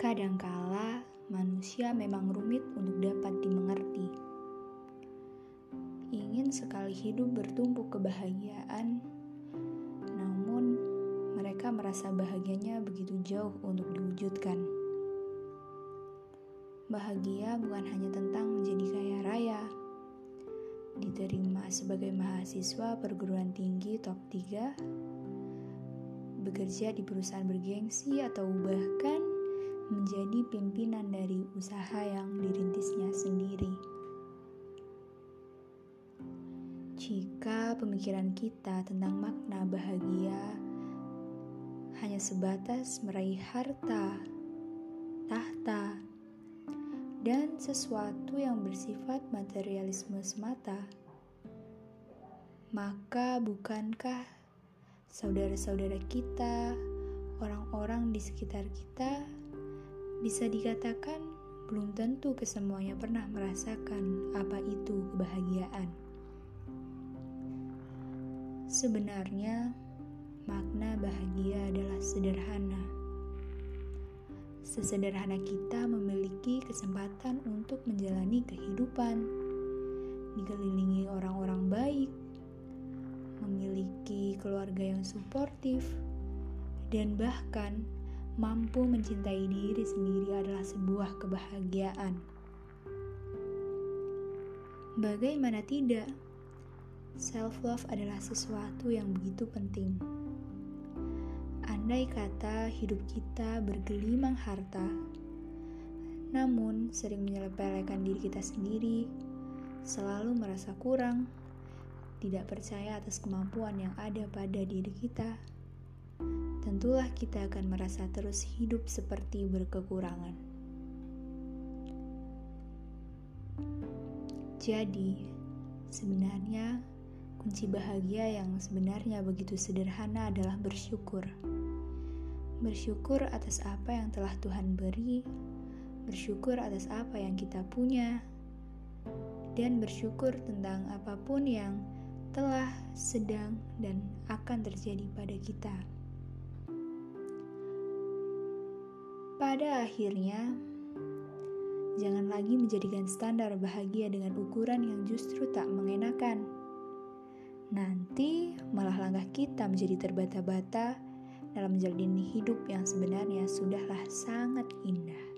Kadangkala manusia memang rumit untuk dapat dimengerti. Ingin sekali hidup bertumbuh kebahagiaan, namun mereka merasa bahagianya begitu jauh untuk diwujudkan. Bahagia bukan hanya tentang menjadi kaya raya, diterima sebagai mahasiswa perguruan tinggi top 3, bekerja di perusahaan bergengsi atau bahkan menjadi pimpinan dari usaha yang dirintisnya sendiri. Jika pemikiran kita tentang makna bahagia hanya sebatas meraih harta, tahta, dan sesuatu yang bersifat materialisme semata, maka bukankah saudara-saudara kita, orang-orang di sekitar kita, bisa dikatakan belum tentu kesemuanya pernah merasakan apa itu kebahagiaan. Sebenarnya, makna bahagia adalah sederhana. Sesederhana kita memiliki kesempatan untuk menjalani kehidupan, dikelilingi orang-orang baik, memiliki keluarga yang suportif, dan bahkan mampu mencintai diri sendiri adalah sebuah kebahagiaan. Bagaimana tidak? Self-love adalah sesuatu yang begitu penting. Andai kata hidup kita bergelimang harta, namun sering menyelepelekan diri kita sendiri, selalu merasa kurang, tidak percaya atas kemampuan yang ada pada diri kita tentulah kita akan merasa terus hidup seperti berkekurangan. Jadi, sebenarnya kunci bahagia yang sebenarnya begitu sederhana adalah bersyukur. Bersyukur atas apa yang telah Tuhan beri, bersyukur atas apa yang kita punya, dan bersyukur tentang apa pun yang telah, sedang, dan akan terjadi pada kita. Pada akhirnya, jangan lagi menjadikan standar bahagia dengan ukuran yang justru tak mengenakan. Nanti malah langkah kita menjadi terbata-bata dalam menjalani hidup yang sebenarnya sudahlah sangat indah.